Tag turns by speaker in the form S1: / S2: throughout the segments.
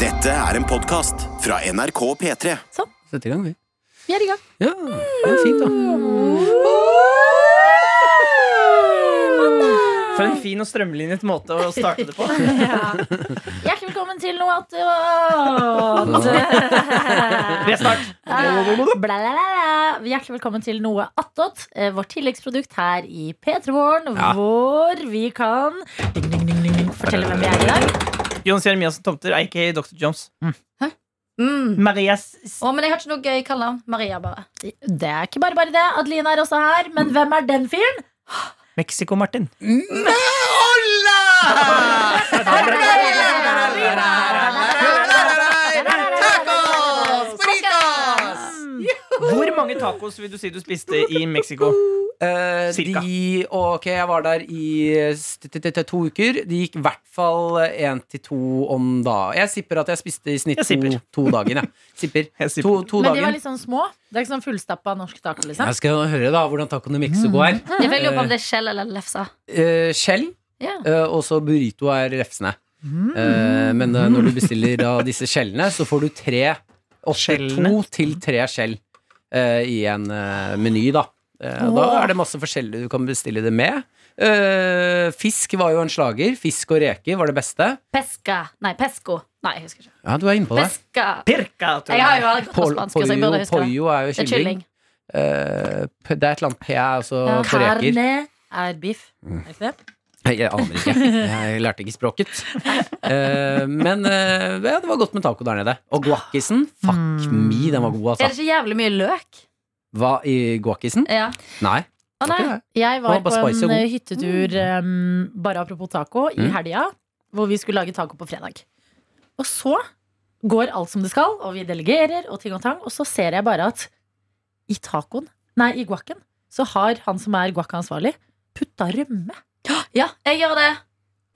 S1: Dette er en podkast fra NRK P3.
S2: Sett i gang, vi.
S3: Vi er i gang.
S2: Ja, det er fint, da.
S4: For en fin og strømlinjet måte å starte det på.
S3: Hjertelig velkommen til noe attåt. Blablabla. Hjertelig velkommen til Noe attåt, eh, vårt tilleggsprodukt her i P3 Morgen,
S2: Ja.
S3: hvor vi kan ding, ding, ding, ding, fortelle hvem vi er i dag.
S4: Jonas Jeremiassen Tomter, aka Dr. Jones.
S5: Mm.
S4: Marias
S5: Å, men jeg har ikke noe gøy kallenavn. Maria, bare.
S3: Det er ikke bare bare det. Adelina er også her, men hvem er den fyren?
S4: Mexico-Martin. Hvor mange tacos vil du si du spiste i Mexico?
S2: Eh,
S4: Cirka.
S2: de, ok, jeg var der i to uker. Det gikk i hvert fall én til to om dagen. Jeg sipper at jeg spiste i snitt to, to dagen. Ja. Sipper.
S4: Jeg sipper.
S2: To, to
S3: Men de var litt sånn små. Det er ikke sånn fullstappa norsk taco, liksom.
S2: Jeg skal høre da hvordan tacoene mikser mm. går.
S5: Jeg vil på om det er skjell eller lefse.
S2: Eh, skjell,
S5: Yeah.
S2: Uh, og så burrito er refsene. Mm. men eh, når du bestiller da disse skjellene, så får du tre opp to til tre skjell eh, i en eh, meny, da. Eh, da er det masse forskjellig du kan bestille det med. Uh, fisk var jo en slager. Fisk og reker var det beste.
S5: Pesca. Nei, pesco. Nei, jeg husker ikke.
S2: Ja, du er inne på det.
S5: Pesca.
S4: Pirka, tror
S5: Jeg har jo aldri gått på
S2: Pol-
S5: spansk, så jeg burde huske det.
S2: pollo er jo
S5: Det er
S2: kylling.
S5: kylling.
S2: Eh, det er et eller annet P er også
S3: Ja.
S2: på reker.
S3: Carne er biff. Er det ikke det?
S2: Jeg aner ikke. Jeg lærte ikke språket. Eh, men ja, det var godt med taco der nede. Og guaccisen, fuck
S3: Mm.
S2: me, den var god,
S5: Er
S2: altså.
S5: det ikke jævlig mye løk?
S2: Hva i guakisen?
S5: Ja.
S2: Nei.
S5: Å nei.
S3: Jeg var på en eh, hyttetur, um, bare apropos taco, i
S2: Mm.
S3: helga. Hvor vi skulle lage taco på fredag. Og så går alt som det skal, og vi delegerer og ting og tang. Og så ser jeg bare at i tacoen, nei, i guacen, så har han som er guaccansvarlig, putta rømme.
S5: Ja, jeg gjør det.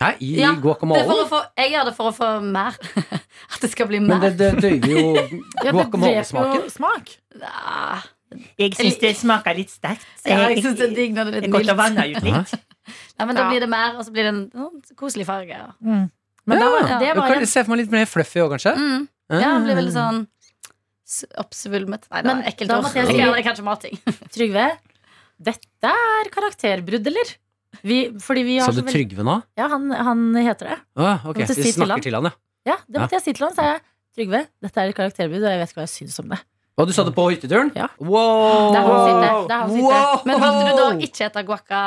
S2: Hæ, i
S5: Ja, Det for
S2: guacamole?
S5: å få, jeg gjør det for å få mer. At det skal bli
S2: Men
S5: mer.
S2: det, det døyver jo
S3: Ja, det
S2: guacamole-smaken.
S3: dreper jo smak.
S5: Ah.
S4: Jeg syns det smaker litt sterkt.
S5: Ja, jeg synes det er digg når det er litt mildt.
S4: ut litt.
S5: Nei, men da blir det mer, og så blir det en sånn koselig farge. ja.
S3: Men da var,
S5: Ja.
S3: det var
S2: kan
S3: jeg...
S2: se for meg litt mer fluffy òg, kanskje.
S5: Mm. Ja, det blir veldig sånn oppsvulmet. Nei, det var ekkelt.
S3: da måtte jeg
S5: kanskje mating.
S3: Trygve. Dette er karakterbrudd, eller? Vi, fordi vi har
S2: Sa du
S3: så
S2: Trygve nå?
S3: Ja, han, han heter det.
S2: Ah, ok, Vi
S3: si til han.
S2: snakker til han, ja.
S3: Ja, det måtte jeg si til han, sa jeg. Trygve, dette er et karakterbrudd, og jeg vet ikke hva jeg syns om det.
S2: Og du satte på hytteturen?
S3: Ja.
S2: Wow!
S3: Det har hans Der Det er.
S2: Wow!
S5: Men valgte du da ikke etter guacca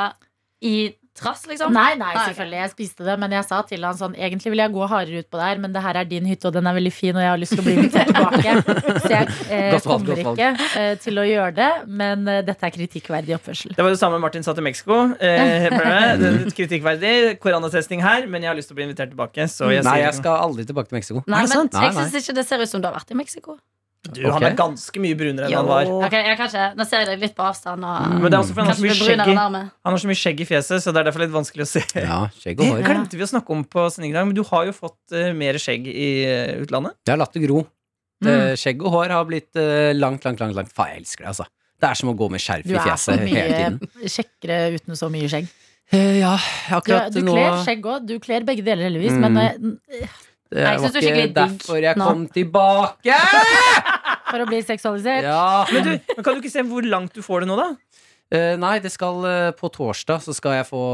S5: i trass, liksom?
S3: Nei, nei, selvfølgelig. Jeg spiste det, men jeg sa til han sånn Egentlig vil jeg gå hardere ut på det her, men det her er din hytte, og den er veldig fin, og jeg har lyst til å bli invitert tilbake. Så jeg eh,
S2: valg,
S3: kommer ikke eh, til å gjøre det, men eh, dette er kritikkverdig oppførsel.
S4: Det var det samme Martin sa til Mexico. Eh, er kritikkverdig. Koronatesting her, men jeg har lyst til å bli invitert tilbake. Så jeg
S2: Nei,
S4: sier
S2: jeg skal aldri tilbake til Mexico.
S5: Nei,
S4: Er det
S5: men
S4: nei,
S2: Nei,
S5: jeg syns ikke det ser ut som du har vært i Mexico.
S4: Du, Han er ganske mye brunere enn han var.
S5: Okay, jeg kan ikke, Nå ser jeg deg litt på avstand. Og,
S4: Men det er også for han har så mye skjegg i, han har så mye skjegg i fjeset, så det er derfor litt vanskelig å se.
S2: Ja, skjegg
S4: Det
S2: og hår.
S4: glemte vi å snakke om på sendingen i men du har jo fått uh, mer skjegg i uh, utlandet.
S2: Jeg har latt det gro.
S3: Mm.
S2: Eh, Skjegg og hår har blitt uh, langt, langt, langt, langt. Faen, jeg elsker det, altså. Det er som å gå med skjerf
S3: Du
S2: i
S3: er så
S2: fjeset hele tiden.
S3: mye kjekkere uten så mye skjegg.
S2: Eh, ja, akkurat nå
S3: du
S2: nå
S3: kler skjegg òg. Du kler begge deler, heldigvis.
S2: Mm.
S3: Men
S2: Det
S5: Nei,
S2: var ikke derfor jeg
S5: nå.
S2: kom tilbake!
S3: for å bli seksualisert
S2: Ja.
S4: Men, du, men kan du ikke se hvor langt du får det nå, da?
S2: Uh, nei, det skal uh, på torsdag så skal jeg få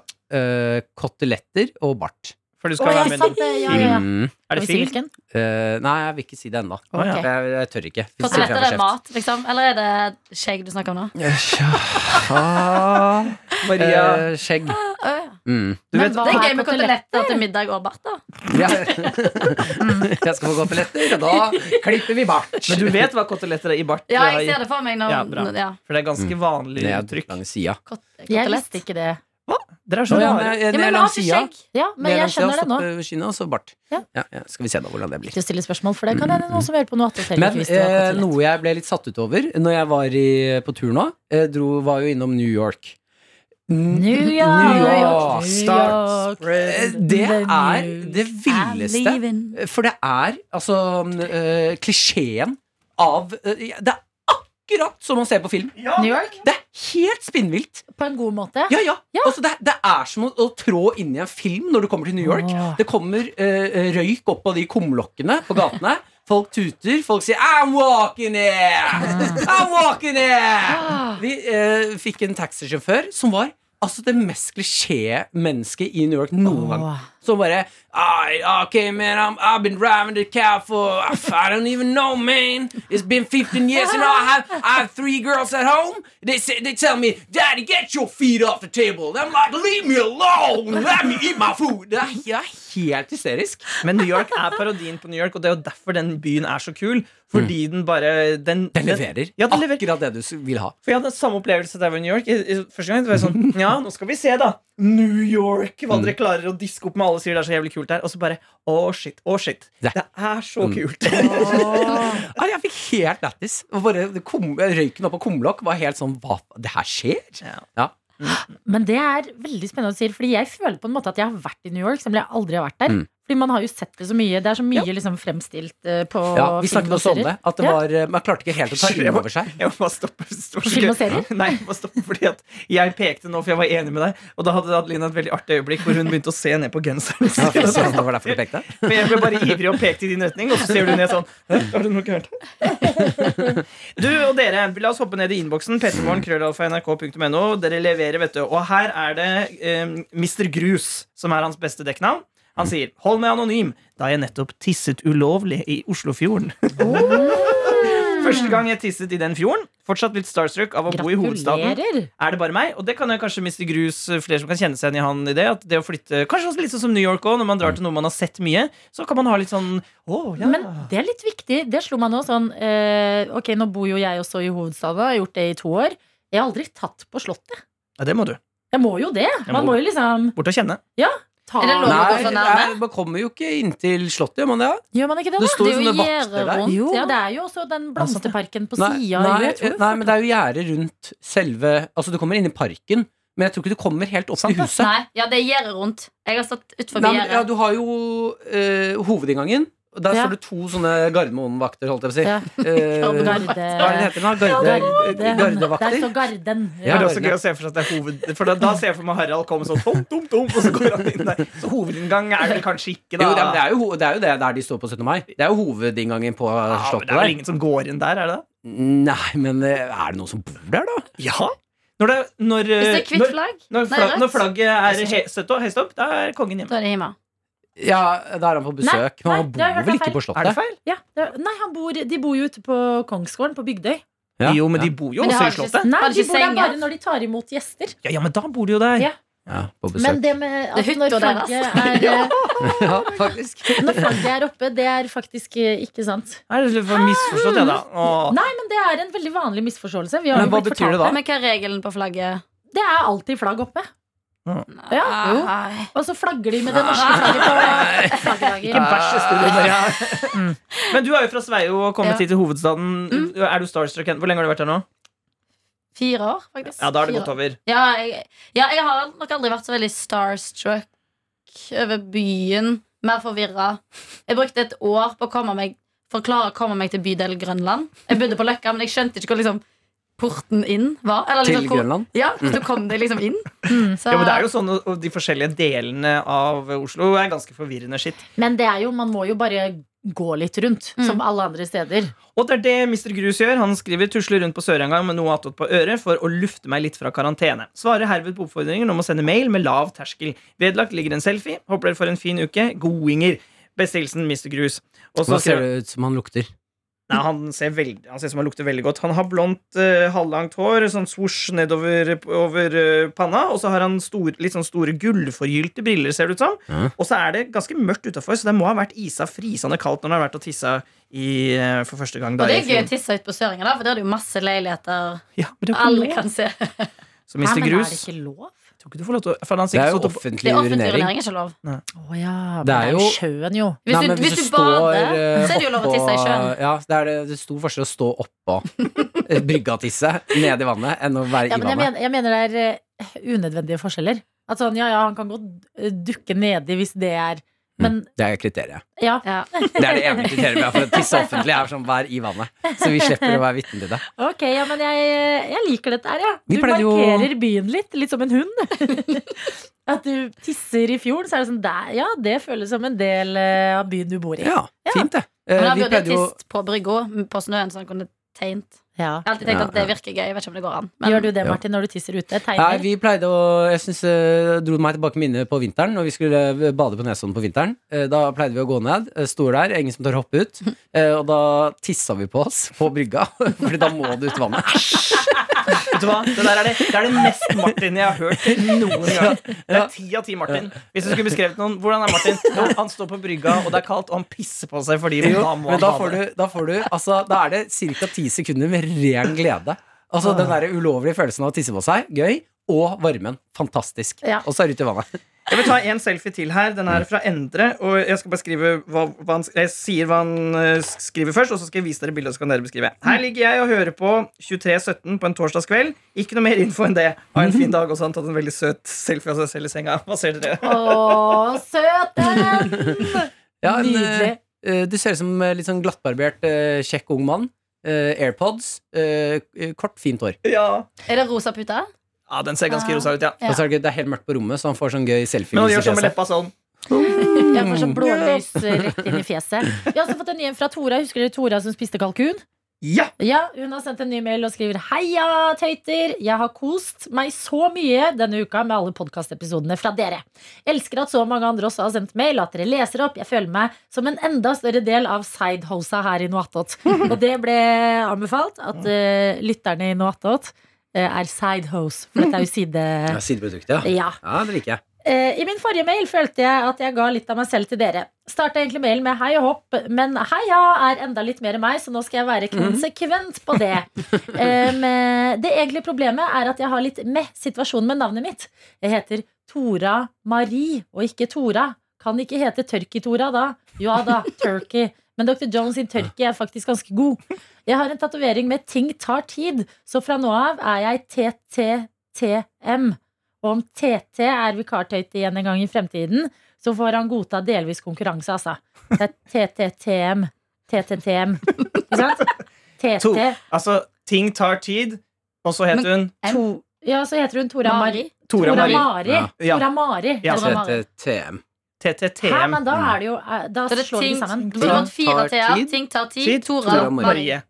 S2: uh, koteletter og bart.
S4: For du skal
S3: oh,
S4: være med
S3: sant! Ja, ja, ja.
S2: Mm.
S4: Er det
S3: si
S4: film?
S2: Eh, nei, jeg vil ikke si det ennå.
S4: Ja.
S2: Jeg, jeg tør ikke.
S5: Koteletter er mat, liksom? Eller er det skjegg du snakker om nå?
S2: Ah,
S4: Maria,
S2: eh, skjegg. Mm.
S4: du
S3: Men
S4: vet
S3: hva
S5: Det er gøy med koteletter til middag og bart, da.
S2: Ja. jeg skal få koteletter, og da klipper vi bart.
S4: Men du vet hva koteletter er i bart?
S5: Ja, jeg ser det for meg når
S4: Ja, bra.
S5: ja.
S4: For det er ganske vanlig
S2: mm.
S4: uttrykk.
S5: Kot
S3: Jeg visste ikke det.
S4: Dere er så rare.
S5: Ja, men jeg har ikke skjegg.
S3: Ja, men jeg
S2: kjenner
S3: skjønner det nå.
S2: og så bart.
S3: Ja.
S2: Ja, ja, skal vi se da hvordan det blir.
S3: Ikke stille spørsmål, for det kan hende noen som hører på noe attåt
S2: Men
S3: hva
S2: eh, noe jeg ble litt satt ut over Når jeg var i, på tur nå, eh, dro, var jo innom New York.
S3: New York,
S2: New
S3: New
S2: York.
S3: York.
S2: Eh, Det er det villeste. For det er altså eh, klisjeen av eh, Det er akkurat som man ser på film.
S3: New York?
S2: Det er helt spinnvilt.
S3: På en god måte?
S2: Ja, ja.
S3: Ja.
S2: Altså, det, det er som å, å trå inn i en film når du kommer til New York.
S3: Oh.
S2: Det kommer eh, røyk opp av de kumlokkene på gatene. Folk tuter. Folk sier 'I'm walking here'! I'm walking here! Vi eh, fikk en taxisjåfør som var altså det mest klisjé mennesket i New York noen gang. Som bare I, Okay, man, I'm, I've been driving the car for I don't even know, man. It's been 15 years, and I have, I have three girls at home. They say, they tell me, Daddy, get your feet off the table. I'm like, leave me alone. Let me eat my food. Det er, det er helt hysterisk.
S4: Men New York er parodien på New York, og det er jo derfor den byen er så kul. Fordi den bare Den,
S2: Den leverer
S4: Ja, den leverer.
S2: akkurat det du vil ha.
S4: For jeg hadde samme opplevelse da jeg var i New York. I- i- Første gang var jeg sånn Ja, nå skal vi se, da. New York! Hva dere klarer å diske opp med. Alle sier det er så jævlig kult der. Og så bare Å, shit. Å, shit.
S2: Det-
S4: Det er så
S2: Mm.
S4: kult.
S2: Ja, jeg fikk helt lættis. Det Røyken opp av kumlokk var helt sånn Hva? Det her skjer?
S4: Ja.
S2: Ja.
S3: Men det er veldig spennende å si, Fordi jeg føler på en måte at jeg har vært i New York, selv om jeg aldri har vært der.
S2: Mm.
S3: Fordi man har jo sett det så mye. Det er så mye liksom fremstilt eh, på
S2: Ja, vi snakket
S3: film og
S2: også om det. At det var, ja. man klarte ikke helt å ta inn over seg.
S4: Jeg må bare stoppe. stoppe.
S3: Film og serier?
S4: Nei, jeg må stoppe fordi at jeg pekte nå, for jeg var enig med deg. Og da hadde Adeline et veldig artig øyeblikk hvor hun begynte å se ned på genseren.
S2: Ja, det var derfor du pekte.
S4: For jeg ble bare ivrig og pekte i din retning, og så ser du ned sånn Har du noe gærent? Du og dere, la oss hoppe ned i innboksen. Pettermorgen, krøllalfa, Dere leverer, vet du. Og her er det um, Mr. Grus som er hans beste dekknavn. Han sier 'Hold meg anonym, da jeg nettopp tisset ulovlig i Oslofjorden'. Første gang jeg tisset i den fjorden. Fortsatt litt starstruck av å bo i hovedstaden. Er det bare meg? Og det kan jo kanskje Mr. Grus flere som kan kjenne seg igjen i han i det. At det å flytte Kanskje også litt sånn som New York òg, når man drar til noe man har sett mye, så kan man ha litt sånn Å, ja.
S3: Men det er litt viktig. Det slo meg nå sånn eh, Ok, nå bor jo jeg også i hovedstaden. Har gjort det i to år. Jeg har aldri tatt på Slottet.
S4: ja, det må du.
S3: Jeg må jo det.
S4: Jeg
S3: Man
S4: må-
S3: må jo liksom
S4: Bort og kjenne.
S3: Ta
S5: Er det lov? å gå
S2: Nei,
S5: så nærme?
S2: nei, man kommer jo ikke inntil Slottet, gjør man det?
S3: Gjør man ikke det,
S2: Det står
S5: Det er jo
S2: sånne
S5: gjerde rundt.
S3: Jo,
S5: ja.
S3: det er jo også den blomsterparken på
S2: Nei,
S3: sida.
S2: nei, nei, men det er jo gjerde rundt selve Altså, du kommer inn i parken, men jeg tror ikke du kommer helt opp
S4: Sant
S2: til huset.
S5: Nei, ja, det er gjerdet rundt. Jeg har stått
S2: utfor gjerdet. ja, du har jo øh, hovedinngangen. Og Der
S3: Ja.
S2: står det to sånne Gardermoen-vakter, holdt jeg på å si.
S3: Ja.
S2: Eh,
S3: Garde.
S2: hva er det det heter nå? Garde,
S3: Gardevakter? Der står Garden.
S2: Ja,
S4: det er også gøy å se for seg at det er hoved... For da, da ser jeg for meg Harald komme sånn tom, tom, tom, og så går han inn der. Så hovedinngang er det kanskje ikke, da.
S2: Jo, det, er jo, det er jo det der de står på 17. mai. Det er jo hovedinngangen på
S4: ja,
S2: Slottet der.
S4: det er vel ingen som går inn der, er det det?
S2: Nei, men eh, er det noen som bor der, da?
S4: Ja. Når, det, når,
S5: Hvis det er hvitt
S4: når,
S5: flagg,
S4: når, flagg, når flagget er he- støtt og høyst opp, da er kongen hjemme.
S5: da er det hjemme.
S2: Ja, da er han på besøk.
S3: Nei,
S2: men han
S3: nei, det har jeg
S2: bor
S3: hørt
S2: vel
S3: er
S2: ikke
S3: feil.
S2: på
S4: Er det
S2: Slottet?
S4: feil?
S3: Ja, det, nei, han bor, de bor jo ute på Kongsgården, på Bygdøy.
S2: Ja,
S4: Jo, men de bor jo
S5: Men de
S4: også
S5: har
S4: i
S5: ikke-
S4: Slottet.
S3: Nei,
S5: Har de
S3: de
S5: ikke
S3: bor der bare når de tar imot gjester.
S4: Ja, ja, men da bor de jo der.
S3: Ja.
S2: Ja, på besøk.
S3: Men det med at
S5: Det er
S3: når
S5: hytta deres.
S3: flagget er,
S2: ja, faktisk.
S3: når flagget er oppe, det er faktisk eh, ikke sant.
S4: Er det litt for misforstått, jeg, da? Åh.
S3: Nei, men det er en veldig vanlig misforståelse. Vi har
S2: Men
S3: jo
S2: hva
S3: blitt
S2: betyr det
S3: fortalt
S2: da?
S5: Men hva er regelen på flagget?
S3: Det er alltid flagg oppe. Ja, jo. Og så flagger de med det norske flagget på flaggdager.
S4: Ikke bæsj i studio, Maria. Mm. Men du er jo fra Sveio og kommet
S5: Ja.
S4: hit til hovedstaden. Er du starstruck? Hvor lenge har du vært her nå?
S5: Fire år, faktisk.
S4: Ja, da har det gått over.
S5: Ja jeg, ja, jeg har nok aldri vært så veldig starstruck over byen. Mer forvirra. Jeg brukte et år på å komme meg for å klare å komme meg til bydel Grønland. Jeg bodde på Løkka, men jeg skjønte ikke hvor liksom, porten inn var. Eller
S2: Til
S5: liksom, hvor,
S2: Grønland?
S5: ja, du kom deg liksom inn. Så,
S4: Ja, men det er jo sånn, og De forskjellige delene av Oslo er ganske forvirrende skitt.
S3: Men det er jo, man må jo bare gå litt rundt,
S5: Mm.
S3: som alle andre steder.
S4: Og det er det Mr. Grus gjør. Han skriver tusler rundt på Sør-Engang med noe attåt på øret for å lufte meg litt fra karantene. Svarer herved på oppfordringen om å sende mail med lav terskel. Vedlagt ligger en selfie. Håper dere får en fin uke. Godinger. Beste hilsen Mr. Grus. Og så
S2: Hva ser det ut som han lukter?
S4: Nei, han ser, veld, han ser som han lukter veldig godt. Han har blondt, uh, halvlangt hår, sånn svosj nedover over, uh, panna. Og så har han stor, litt sånn store gullforgylte briller, ser det ut som.
S2: Ja.
S4: Og så er det ganske mørkt utafor, så det må ha vært isa frisende kaldt når han har vært og tissa i, uh, for første gang. Da
S5: og det er gøy å tisse ut på Søringa, da, for der er det jo masse leiligheter
S4: Ja, men det
S5: alle
S4: lov.
S5: kan se.
S4: Så Mr.
S3: men er det ikke lov?
S4: Tror ikke du får lov til å for han
S2: Det er jo
S4: stått opp-
S5: Det
S2: offentlig
S5: er offentlig
S2: urinering.
S5: urinering, ikke lov.
S3: Å ja, men
S2: Det
S3: det
S2: er
S3: er jo
S2: jo-
S3: sjøen, jo.
S5: Hvis,
S2: Nei,
S5: du,
S2: men
S5: hvis, du
S2: står,
S5: bader,
S2: eh,
S5: så er det jo lov å tisse i sjøen.
S2: Ja, det er det, det er stor forskjell å stå oppå brygga og tisse ned i vannet enn å være
S3: Ja,
S2: i
S3: men jeg,
S2: vannet.
S3: mener, jeg mener det er eh, unødvendige forskjeller. At sånn, ja, ja, han kan godt eh, dukke nedi hvis det er Men
S2: Det er kriteriet.
S3: ja,
S5: Ja.
S2: Det er det ene kriteriet vi har for å tisse offentlig. er sånn Vær i vannet. Så vi slipper å være vitne til det.
S3: ok, ja, men jeg, jeg liker dette her, ja. Du
S2: markerer jo-
S3: byen litt, litt som en hund. At du tisser i fjorden, så er det sånn der, Ja, det føles som en del eh, av byen du bor i.
S2: Ja, fint det. Eh,
S5: Men da
S2: vi
S5: burde
S2: jo
S5: tist på brygga på snøen, så han kunne tegnet.
S3: Ja.
S5: Jeg har alltid tenkt
S2: Ja,
S5: at det virker gøy. Jeg vet ikke om det går an.
S3: Gjør du det,
S2: Ja.
S3: Martin, når du tisser ute?
S2: Nei,
S3: Tegner?
S2: vi pleide å Jeg synes, eh, dro meg tilbake minnet på vinteren Når vi skulle eh, bade på Nesodden på vinteren. Eh, Da pleide vi å gå ned, eh, der, ingen som tør hoppe ut. eh, Og da tissa vi på oss på brygga, Fordi da må du ut i vannet.
S4: Vet du hva? Det der er det, det er det mest Martin jeg har hørt noen gang. Det er ti av ti Martin. Hvis du skulle beskrevet noen, hvordan er Martin? Jo, han står på brygga, og det er kaldt, og han pisser på seg fordi
S2: Jo,
S4: da må
S2: men
S4: han
S2: da får du, da får du altså, Da er det ca. ti sekunder med ren glede. Altså Den der ulovlige følelsen av å tisse på seg, gøy. Og varmen. Fantastisk.
S3: Ja.
S2: Og så er du ute i vannet.
S4: Jeg vil ta en selfie til her. Den er fra Endre. Og jeg skal bare skrive hva, hva han, Jeg sier hva han eh, skriver først, og så skal jeg vise dere bildet. og så kan dere beskrive Her ligger jeg og hører på 23.17 på en torsdagskveld. Ikke noe mer info enn det. Ha en fin dag. Og så har han tatt en veldig søt selfie av seg selv i senga. Hva ser dere?
S3: Å, søten!
S2: Ja, en,
S3: Nydelig.
S2: eh, du ser ut som eh, litt sånn glattbarbert, eh, kjekk ung mann. Eh, Airpods. eh, kort, fint hår.
S4: Ja,
S5: Er det rosa pute?
S4: Ja den ser ganske rosa ut, ja.
S5: Ja.
S2: Og så er det, det er helt mørkt på rommet, så han får sånn gøy selfie.
S4: Men han gjør sånn med leppa sånn.
S3: Jeg får sånn blålys eh, rett inn i fjeset. Vi har også fått en ny en fra Tora. Husker dere Tora som spiste kalkun?
S4: Ja!
S3: Ja, Hun har sendt en ny mail og skriver Heia, tøyter! Jeg har kost meg så mye denne uka med alle podkastepisodene fra dere. Elsker at så mange andre også har sendt mail, at dere leser opp. Jeg føler meg som en enda større del av sidehosa her i Noatot. Og det ble anbefalt at uh, lytterne i Noatot er sidehose. For dette er jo side...
S2: Ja, Sideprodukt, ja.
S3: Ja.
S2: Ja, det liker jeg.
S3: Eh, I min forrige mail følte jeg at jeg ga litt av meg selv til dere. Starta egentlig mailen med hei og hopp, men heia er enda litt mer meg, så nå skal jeg være konsekvent på det. Eh, det egentlige problemet er at jeg har litt meh-situasjon med navnet mitt. Jeg heter Tora Marie, og ikke Tora. Kan ikke hete Tørki-Tora da. Ja da, Turkey. Men Dr. Jones sin tørke er faktisk ganske god. Jeg har en tatovering med 'ting tar tid', så fra nå av er jeg TTTM. Og om TT er vikartøyte igjen en gang i fremtiden, så får han godta delvis konkurranse, altså. Det er TTTM. TTTM. Ikke sant? TT.
S4: Altså, ting tar tid, og så heter hun
S3: To. Ja, så heter hun Tora Mari.
S4: Tora
S3: Mari. Tora Mari.
S4: Ja.
S3: Mari.
S2: TTTM.
S3: Hæ, men da er det jo eh, Da
S5: det er
S3: slår
S5: de
S3: sammen.
S5: burde vært fire t-er.
S2: tid.
S5: Ting tar tid. Tora Marie.
S2: Marie.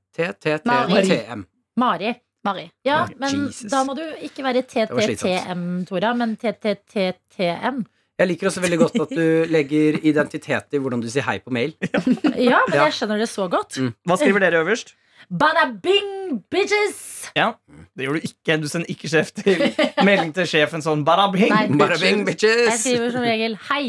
S5: Mari.
S2: TTTM.
S3: Mari.
S5: Mari.
S3: Ja, men da må du ikke være. TTTM, Tora, men TTTTM.
S2: Jeg liker også veldig godt at du legger identitet i hvordan du sier hei på mail.
S3: Ja, men jeg skjønner det så godt.
S2: Mm.
S4: Hva skriver dere øverst?
S3: Bada bing, bitches!
S4: Ja, Det gjør du ikke. Du sender ikke sjef til melding til sjefen sånn Bada bing,
S3: Nei.
S2: Bada bing,
S4: bitches.
S3: Jeg skriver som regel hei,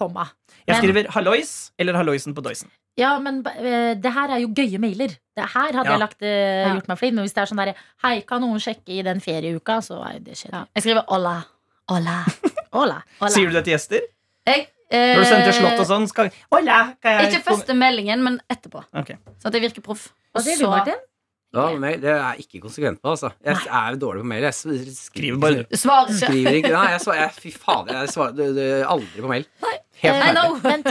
S3: komma.
S4: Jeg
S3: Men-
S4: skriver hallois eller halloisen på doisen.
S3: Ja, men eh, det her er jo gøye mailer. Det her hadde
S4: Ja.
S3: jeg lagt,
S5: uh,
S3: gjort meg flid. Men hvis det er sånn derre Hei, kan noen sjekke i den ferieuka? Så er det det
S5: Ja. Jeg skriver 'ola'. Hola.
S3: Hola.
S5: Hola.
S4: Sier du det til gjester?
S5: Jeg,
S4: Når du sender til
S5: eh,
S4: slott og sånn? Skal... Hola, kan jeg
S5: Ikke første meldingen, men etterpå.
S4: Okay.
S5: Så at jeg virker proff.
S3: Hva sier du, Martin?
S2: Ja, mail, det er jeg ikke konsekvent på, altså. Jeg er dårlig på mail. Jeg
S4: Skriver bare
S5: Du svarer ikke.
S2: Skriver ikke. Nei, jeg, svarer, jeg, fy fader, jeg svarer aldri på mail. Helt
S3: Eh,
S2: ferdig.
S3: Men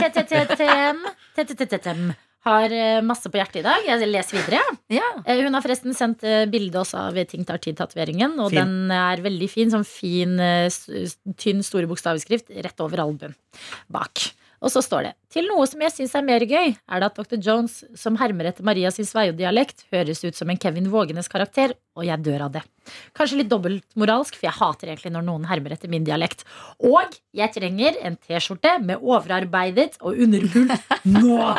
S3: TTTTM har eh, masse på hjertet i dag. Jeg leser videre. Eh, Hun har forresten sendt bilde også av Ting tar tid-tatoveringen. Og
S4: Fin.
S3: den er veldig fin. Sånn fin, tynn, store bokstavskrift rett over albuen bak. Og så står det Til noe som jeg syns er mer gøy, er det at Dr. Jones, som hermer etter Marias sin Sveio-dialekt, høres ut som en Kevin Vågenes karakter, og jeg dør av det. Kanskje litt dobbeltmoralsk, for jeg hater egentlig når noen hermer etter min dialekt. Og jeg trenger en T-skjorte med overarbeidet og underpult nå!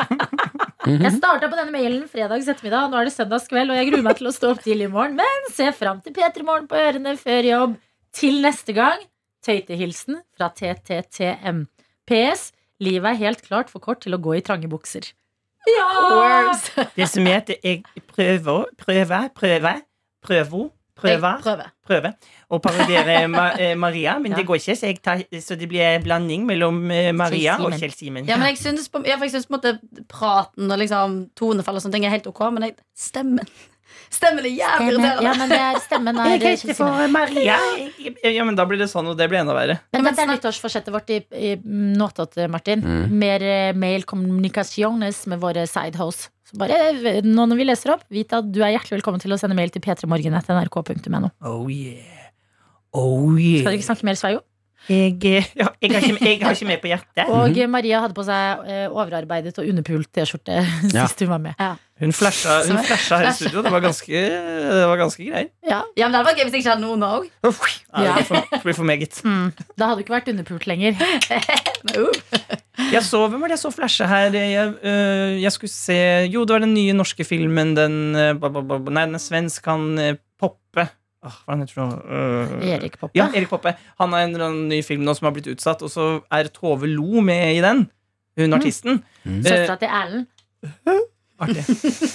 S3: Jeg starta på denne mailen fredags ettermiddag, nå er det søndagskveld, og jeg gruer meg til å stå opp tidlig i morgen, men ser fram til P3 Morgen på ørene før jobb. Til neste gang, tøytehilsen fra TTTM. PS. Livet er helt klart for kort til å gå i trange bukser. Ja!
S4: Det som heter jeg prøver, prøver, prøver, prøver, prøver,
S5: prøver.
S4: prøver å parodiere Ma eh, Maria, men
S3: Ja.
S4: det går ikke, så, jeg tar, så det blir en blanding mellom eh, Maria
S3: Kjell
S4: og Kjell Simen.
S5: Ja, men jeg syns på, jeg, for jeg syns på en måte praten og liksom tonefall og sånne ting er helt ok, men jeg, stemmen Stemmen er jævlig
S3: irriterende. ja, men er stemmen er Kristine.
S4: Maria. Ja, men da blir det sånn, og det blir enda verre.
S3: Men dette er nyttårsforsettet vårt i, i Nåtått, Martin. Mer eh, mail communicaciones med våre sidehose. Så bare, eh, nå når vi leser opp, vit at du er hjertelig velkommen til å sende mail til p3morgen.nrk.no.
S4: Oh yeah. Oh
S3: Skal
S4: du
S3: dere ikke snakke mer Sveio?
S4: Jeg, eh, ja, jeg, har ikke, jeg har ikke mer på hjertet.
S3: Og eh, Maria hadde på seg eh, overarbeidet og underpult T-skjorte
S2: Ja.
S3: sist hun var med.
S4: Hun flasha, hun flasha her i studio. Det var ganske, det var ganske greier.
S3: Ja.
S5: Ja, men Det hadde vært gøy hvis jeg ikke hadde noen òg.
S4: Det blir for, meget.
S3: Mm. Da hadde du ikke vært underpult lenger.
S4: Jeg så, hvem var det jeg så flashe her? Jeg, øh, jeg skulle se Jo, det var den nye norske filmen. Den øh, Nei, den er svensk. Han Poppe. Hva heter han? Øh,
S3: Erik Poppe.
S4: Ja, Erik Poppe. Han har en eller annen ny film nå som har blitt utsatt, og så er Tove Lo med i den. Hun artisten.
S2: Mm.
S3: Søstera til Erlend.
S4: Artig.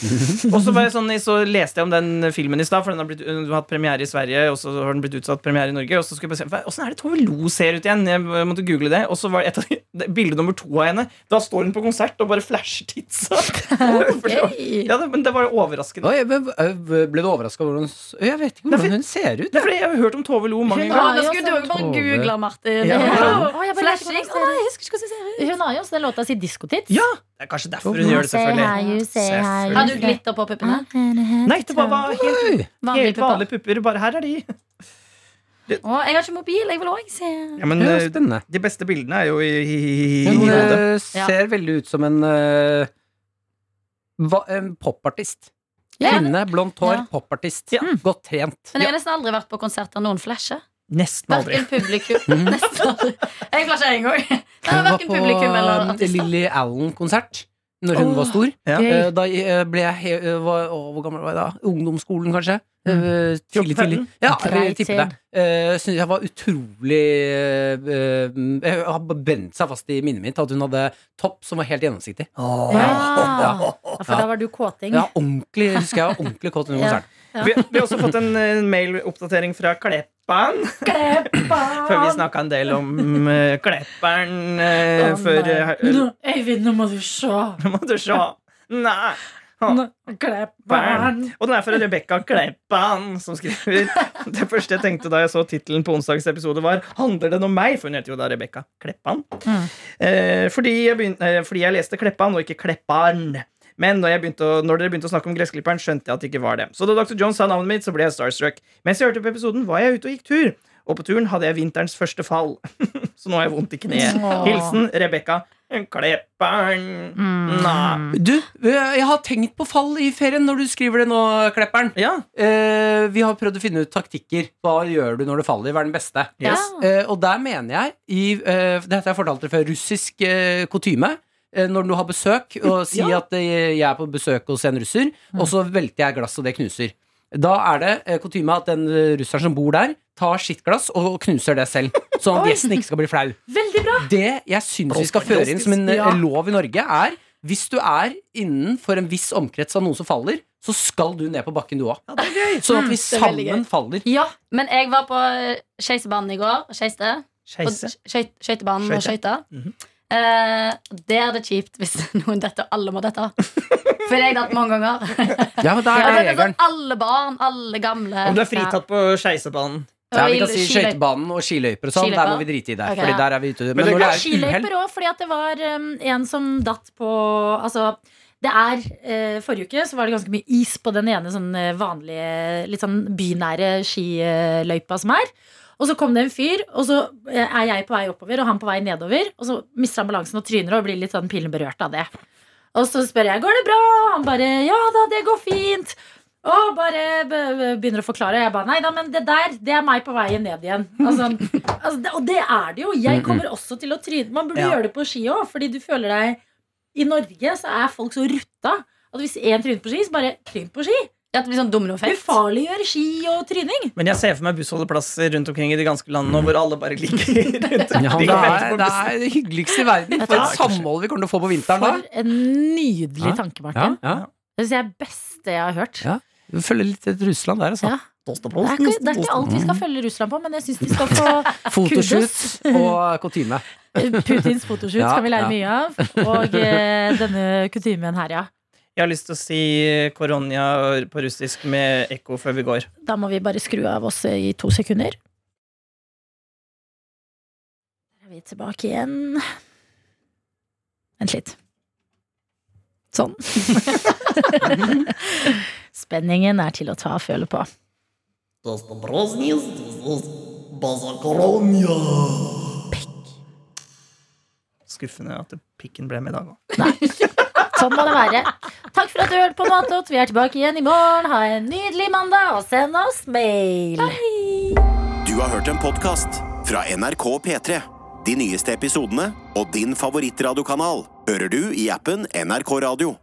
S4: og så, var jeg sånn, så leste jeg om den filmen i stad, for den har, blitt, den har hatt premiere i Sverige, og så har den blitt utsatt premiere i Norge. Og så skulle jeg bare se, Åssen er det Tove Lo ser ut igjen? Jeg måtte google det. Og så var et av de, det- bilde nummer to av henne. Da står hun på konsert og bare flasher titsa. okay. det ja, det, men det var overraskende.
S2: Oi, men, ble du overraska over hvordan Jeg vet ikke
S4: Nei, for-
S2: hvordan hun ser ut.
S4: Det er fordi jeg har hørt om Tove Lo mange
S3: Hun
S5: Ja,
S4: ganger.
S5: da skulle du også bare google, Martin.
S4: Ja.
S3: Bare
S5: Flashing. Å, jeg husker ikke hvordan jeg ser ut.
S3: Hun har jo også den låta si Diskotits.
S4: Ja, det er kanskje derfor hun gjør det, selvfølgelig.
S5: Har du glitter på puppene?
S4: Nei, det var helt,
S5: Vanlige
S4: helt
S5: pupper.
S4: vanlige pupper. Bare her er de.
S5: Å, jeg har ikke mobil. Jeg vil òg se.
S4: Ja, men
S2: Ja,
S4: øh, de beste bildene er jo i, i, i, i
S2: Hun
S4: hodet.
S2: øh,
S5: Ja.
S2: ser veldig ut som en uh, En popartist.
S5: Ja.
S2: Kvinne, blondt hår,
S3: Ja.
S2: popartist.
S4: Ja.
S2: Godt trent.
S5: Men jeg har nesten aldri vært på konsert der noen flasher.
S4: Nesten aldri.
S5: Verken publikum Nesten aldri. Jeg flasher én gang. Det
S2: Hun
S5: var
S2: på. Lily Allen-konsert når hun
S3: oh,
S2: var stor.
S4: Ja.
S2: Eh, Da eh, ble jeg he øh, var, å, Hvor gammel var jeg da? Ungdomsskolen, kanskje? Mm. Tidlig, tidlig. Ja, jeg vil det. Eh, synes jeg var utrolig eh, eh, Jeg har brent seg fast i minnet mitt at hun hadde topp som var helt gjennomsiktig.
S3: Ja. Ja, for da var du kåting.
S2: Ja, ordentlig, husker jeg var ordentlig kåt under konserten.
S4: Vi, vi har også fått en eh, mail-oppdatering fra Kleppan. Kleppan! før vi snakka en del om uh, Klepperen uh,
S3: oh,
S4: før uh,
S3: Nå, Øyvind, nå må du se.
S4: Nå Må du se. Nei.
S3: Nå, Klepperen.
S4: Og den er fra Rebekka Kleppan, som skriver Det første jeg tenkte da jeg så tittelen på onsdagens episode, var Handler den om meg? For hun heter jo da Rebekka Kleppan.
S3: Mm.
S4: Eh, fordi, jeg begynte, eh, fordi jeg leste Kleppan og ikke Klepparn. Men når, jeg begynte å, når dere begynte å snakke om gressklipperen, skjønte jeg at det ikke var det. Så da Dr. John sa navnet mitt, så ble jeg starstruck. Mens jeg hørte på episoden, var jeg ute og gikk tur. Og på turen hadde jeg vinterens første fall. så nå har jeg vondt i kneet. Hilsen Rebekka Klepper'n. Mm.
S2: Du, jeg har tenkt på fall i ferien når du skriver det nå, Klepperen.
S4: Ja.
S2: Eh, vi har prøvd å finne ut taktikker. Hva gjør du når du faller? Hva er den beste?
S4: Yes.
S2: Eh, og der mener jeg, i, eh, dette har jeg fortalt dere før, russisk eh, kutyme. Eh, Når du har besøk, og si
S4: Ja.
S2: at eh, jeg er på besøk hos en russer, og så velter jeg glass, og det knuser. Da er det eh, kutyme at den russeren som bor der, tar sitt glass og knuser det selv. Sånn at gjesten ikke skal bli flau.
S3: Veldig bra.
S2: Det jeg syns vi skal føre inn som en
S3: Ja.
S2: lov i Norge, er hvis du er innenfor en viss omkrets av noen som faller, så skal du ned på bakken, du òg. Sånn at vi
S5: er veldig
S2: sammen faller.
S3: Ja.
S5: Men jeg var på skøytebanen i går. Skeiste. Skøytebanen og
S4: skøyta.
S5: Mm
S4: Mhm.
S5: Eh, det er det kjipt hvis noen detter. Alle må dette. For jeg har datt mange ganger.
S2: Ja, men da er
S5: er sånn
S2: regelen.
S5: alle barn, alle gamle.
S4: Om du er fritatt på skeisebanen.
S2: Ja, vi
S5: Og
S2: kan si skøytebanen og skiløyper og sånn. Der må vi drite i det.
S5: Okay,
S2: Fordi
S5: ja.
S2: der er vi ute. Men
S4: det
S2: det er
S3: Skiløyper òg, fordi at det var um, en som datt på Altså, det er eh, Forrige uke så var det ganske mye is på den ene sånn eh, vanlige, litt sånn bynære skiløypa som er. Og så kom det en fyr, og så eh, er jeg på vei oppover, og han på vei nedover. Og så mister han balansen og tryner og blir litt sånn pillen berørt av det. Og så spør jeg går det bra. Han bare ja da, det går fint. Og bare be- be- begynner å forklare. Og jeg bare nei da, men det der, det er meg på veien ned igjen. Altså, altså, det, og det er det jo. Jeg kommer også til å tryne. Man burde
S4: Ja.
S3: gjøre det på ski òg, fordi du føler deg I Norge så er folk så rutta at hvis én tryner på ski, så bare tryn på ski.
S5: Ja, det blir sånn dominoeffekt.
S3: Ufarliggjør ski og tryning.
S4: Men jeg ser for meg bussholdeplasser rundt omkring i de ganske landene hvor alle bare ligger rundt
S2: Ja, det, er, det er det hyggeligste i verden. For et samhold vi kommer til å få på vinteren da.
S3: For en nydelig
S2: Ja.
S3: tanke, Martin.
S2: ja.
S3: Det synes jeg er beste jeg har hørt.
S2: Ja. Vi følger litt etter Russland der, altså.
S3: Ja. Det er, ikke, det er ikke alt vi skal følge Russland på, men jeg syns de skal få
S2: Fotoshoot og kutyme.
S3: Putins fotoshoot
S2: Ja,
S3: skal vi lære
S2: ja.
S3: mye av. Og eh, denne kutymen her, ja.
S4: Jeg har lyst til å si koronia på russisk med ekko før vi går.
S3: Da må vi bare skru av oss i to sekunder. Der er vi tilbake igjen. Vent litt. Sånn. Spenningen er til å ta og føle på.
S4: Skuffende at pikken ble med i dag òg.
S3: Sånn må det være. Takk for at du hørte på Matot. Vi er tilbake igjen i morgen. Ha en nydelig mandag, og send oss mail.
S1: Du har hørt en podkast fra NRK P3. De nyeste episodene og din favorittradiokanal hører du i appen NRK Radio.